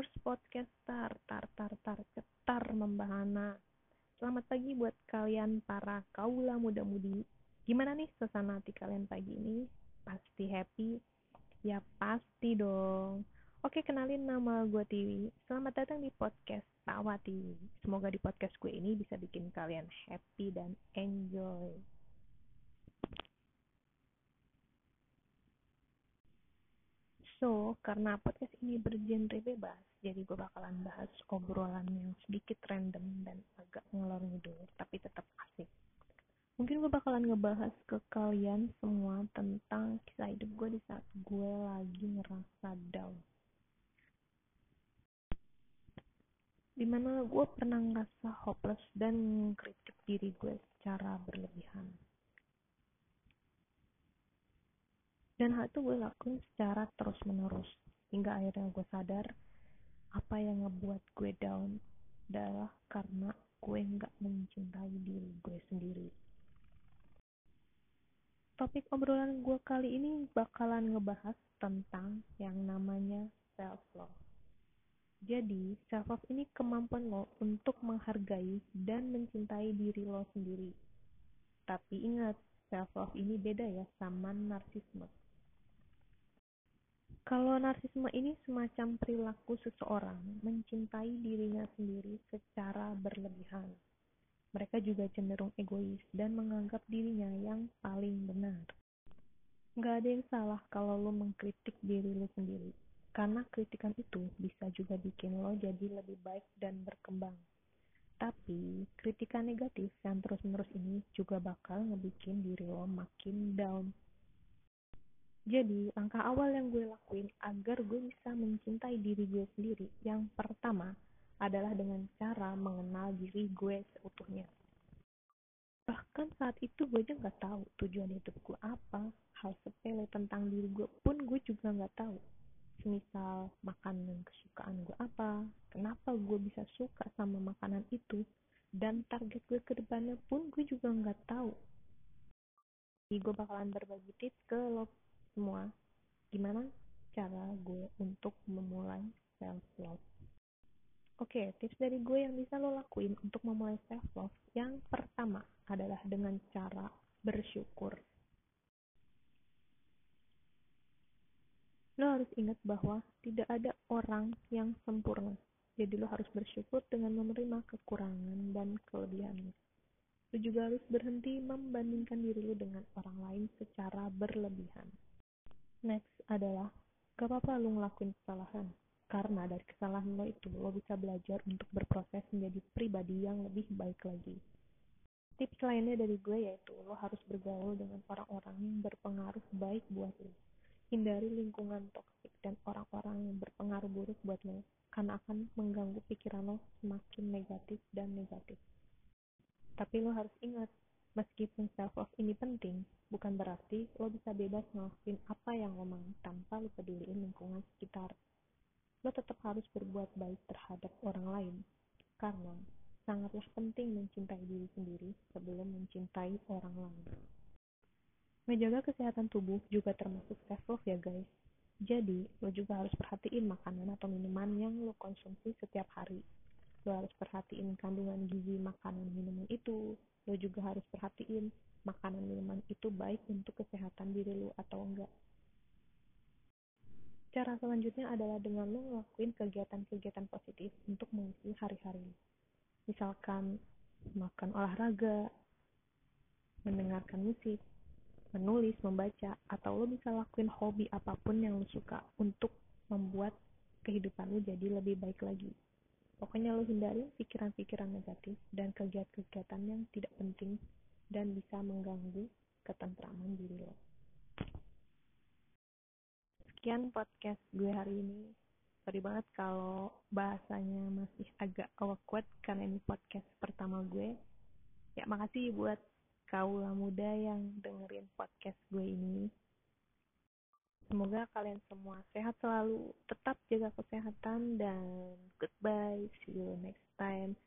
Followers podcast tar tar tar tar cetar membahana. Selamat pagi buat kalian para kaula muda-mudi. Gimana nih suasana hati kalian pagi ini? Pasti happy? Ya pasti dong. Oke, kenalin nama gue Tiwi. Selamat datang di podcast Tawa Tiwi. Semoga di podcast gue ini bisa bikin kalian happy dan enjoy. So, karena podcast ini bergenre bebas, jadi gue bakalan bahas obrolan yang sedikit random dan agak ngelor ngidul, tapi tetap asik. Mungkin gue bakalan ngebahas ke kalian semua tentang kisah hidup gue di saat gue lagi ngerasa down. Di mana gue pernah ngerasa hopeless dan kritik diri gue secara berlebihan dan hal itu gue lakuin secara terus menerus hingga akhirnya gue sadar apa yang ngebuat gue down adalah karena gue nggak mencintai diri gue sendiri topik obrolan gue kali ini bakalan ngebahas tentang yang namanya self love jadi, self love ini kemampuan lo untuk menghargai dan mencintai diri lo sendiri. Tapi ingat, self love ini beda ya sama narsisme. Kalau narsisme ini semacam perilaku seseorang mencintai dirinya sendiri secara berlebihan. Mereka juga cenderung egois dan menganggap dirinya yang paling benar. Gak ada yang salah kalau lo mengkritik diri lo sendiri, karena kritikan itu bisa juga bikin lo jadi lebih baik dan berkembang. Tapi, kritikan negatif yang terus-menerus ini juga bakal ngebikin diri lo makin down jadi, langkah awal yang gue lakuin agar gue bisa mencintai diri gue sendiri, yang pertama adalah dengan cara mengenal diri gue seutuhnya. Bahkan saat itu gue aja nggak tahu tujuan hidup gue apa, hal sepele tentang diri gue pun gue juga nggak tahu. Semisal makanan kesukaan gue apa, kenapa gue bisa suka sama makanan itu, dan target gue ke depannya pun gue juga nggak tahu. Jadi gue bakalan berbagi tips ke lo semua. Gimana cara gue untuk memulai self love oke tips dari gue yang bisa lo lakuin untuk memulai self love yang pertama adalah dengan cara bersyukur. Lo harus ingat bahwa tidak ada orang yang sempurna. Jadi lo harus bersyukur dengan menerima kekurangan dan kelebihannya. Lo juga harus berhenti membandingkan diri lo dengan orang lain secara berlebihan Next adalah, gak apa-apa lu ngelakuin kesalahan. Karena dari kesalahan lo itu, lo bisa belajar untuk berproses menjadi pribadi yang lebih baik lagi. Tips lainnya dari gue yaitu, lo harus bergaul dengan orang-orang yang berpengaruh baik buat lo. Hindari lingkungan toksik dan orang-orang yang berpengaruh buruk buat lo, karena akan mengganggu pikiran lo semakin negatif dan negatif. Tapi lo harus ingat, Meskipun self-love ini penting, bukan berarti lo bisa bebas ngelakuin apa yang lo mau tanpa lo peduliin lingkungan sekitar. Lo tetap harus berbuat baik terhadap orang lain, karena sangatlah penting mencintai diri sendiri sebelum mencintai orang lain. Menjaga kesehatan tubuh juga termasuk self-love ya guys. Jadi, lo juga harus perhatiin makanan atau minuman yang lo konsumsi setiap hari. Lo harus perhatiin kandungan gizi makanan minuman itu, lo juga harus perhatiin makanan minuman itu baik untuk kesehatan diri lo atau enggak cara selanjutnya adalah dengan lo ngelakuin kegiatan-kegiatan positif untuk mengisi hari-hari misalkan makan olahraga mendengarkan musik menulis, membaca, atau lo bisa lakuin hobi apa pun yang lo suka untuk membuat kehidupan lo jadi lebih baik lagi. Pokoknya lo hindari pikiran-pikiran negatif dan kegiatan-kegiatan yang tidak penting dan bisa mengganggu ketentraman diri lo. Sekian podcast gue hari ini. Sorry banget kalau bahasanya masih agak awkward karena ini podcast pertama gue. Ya makasih buat kaula muda yang dengerin podcast gue ini. Semoga kalian semua sehat selalu, tetap jaga kesehatan, dan goodbye. See you next time.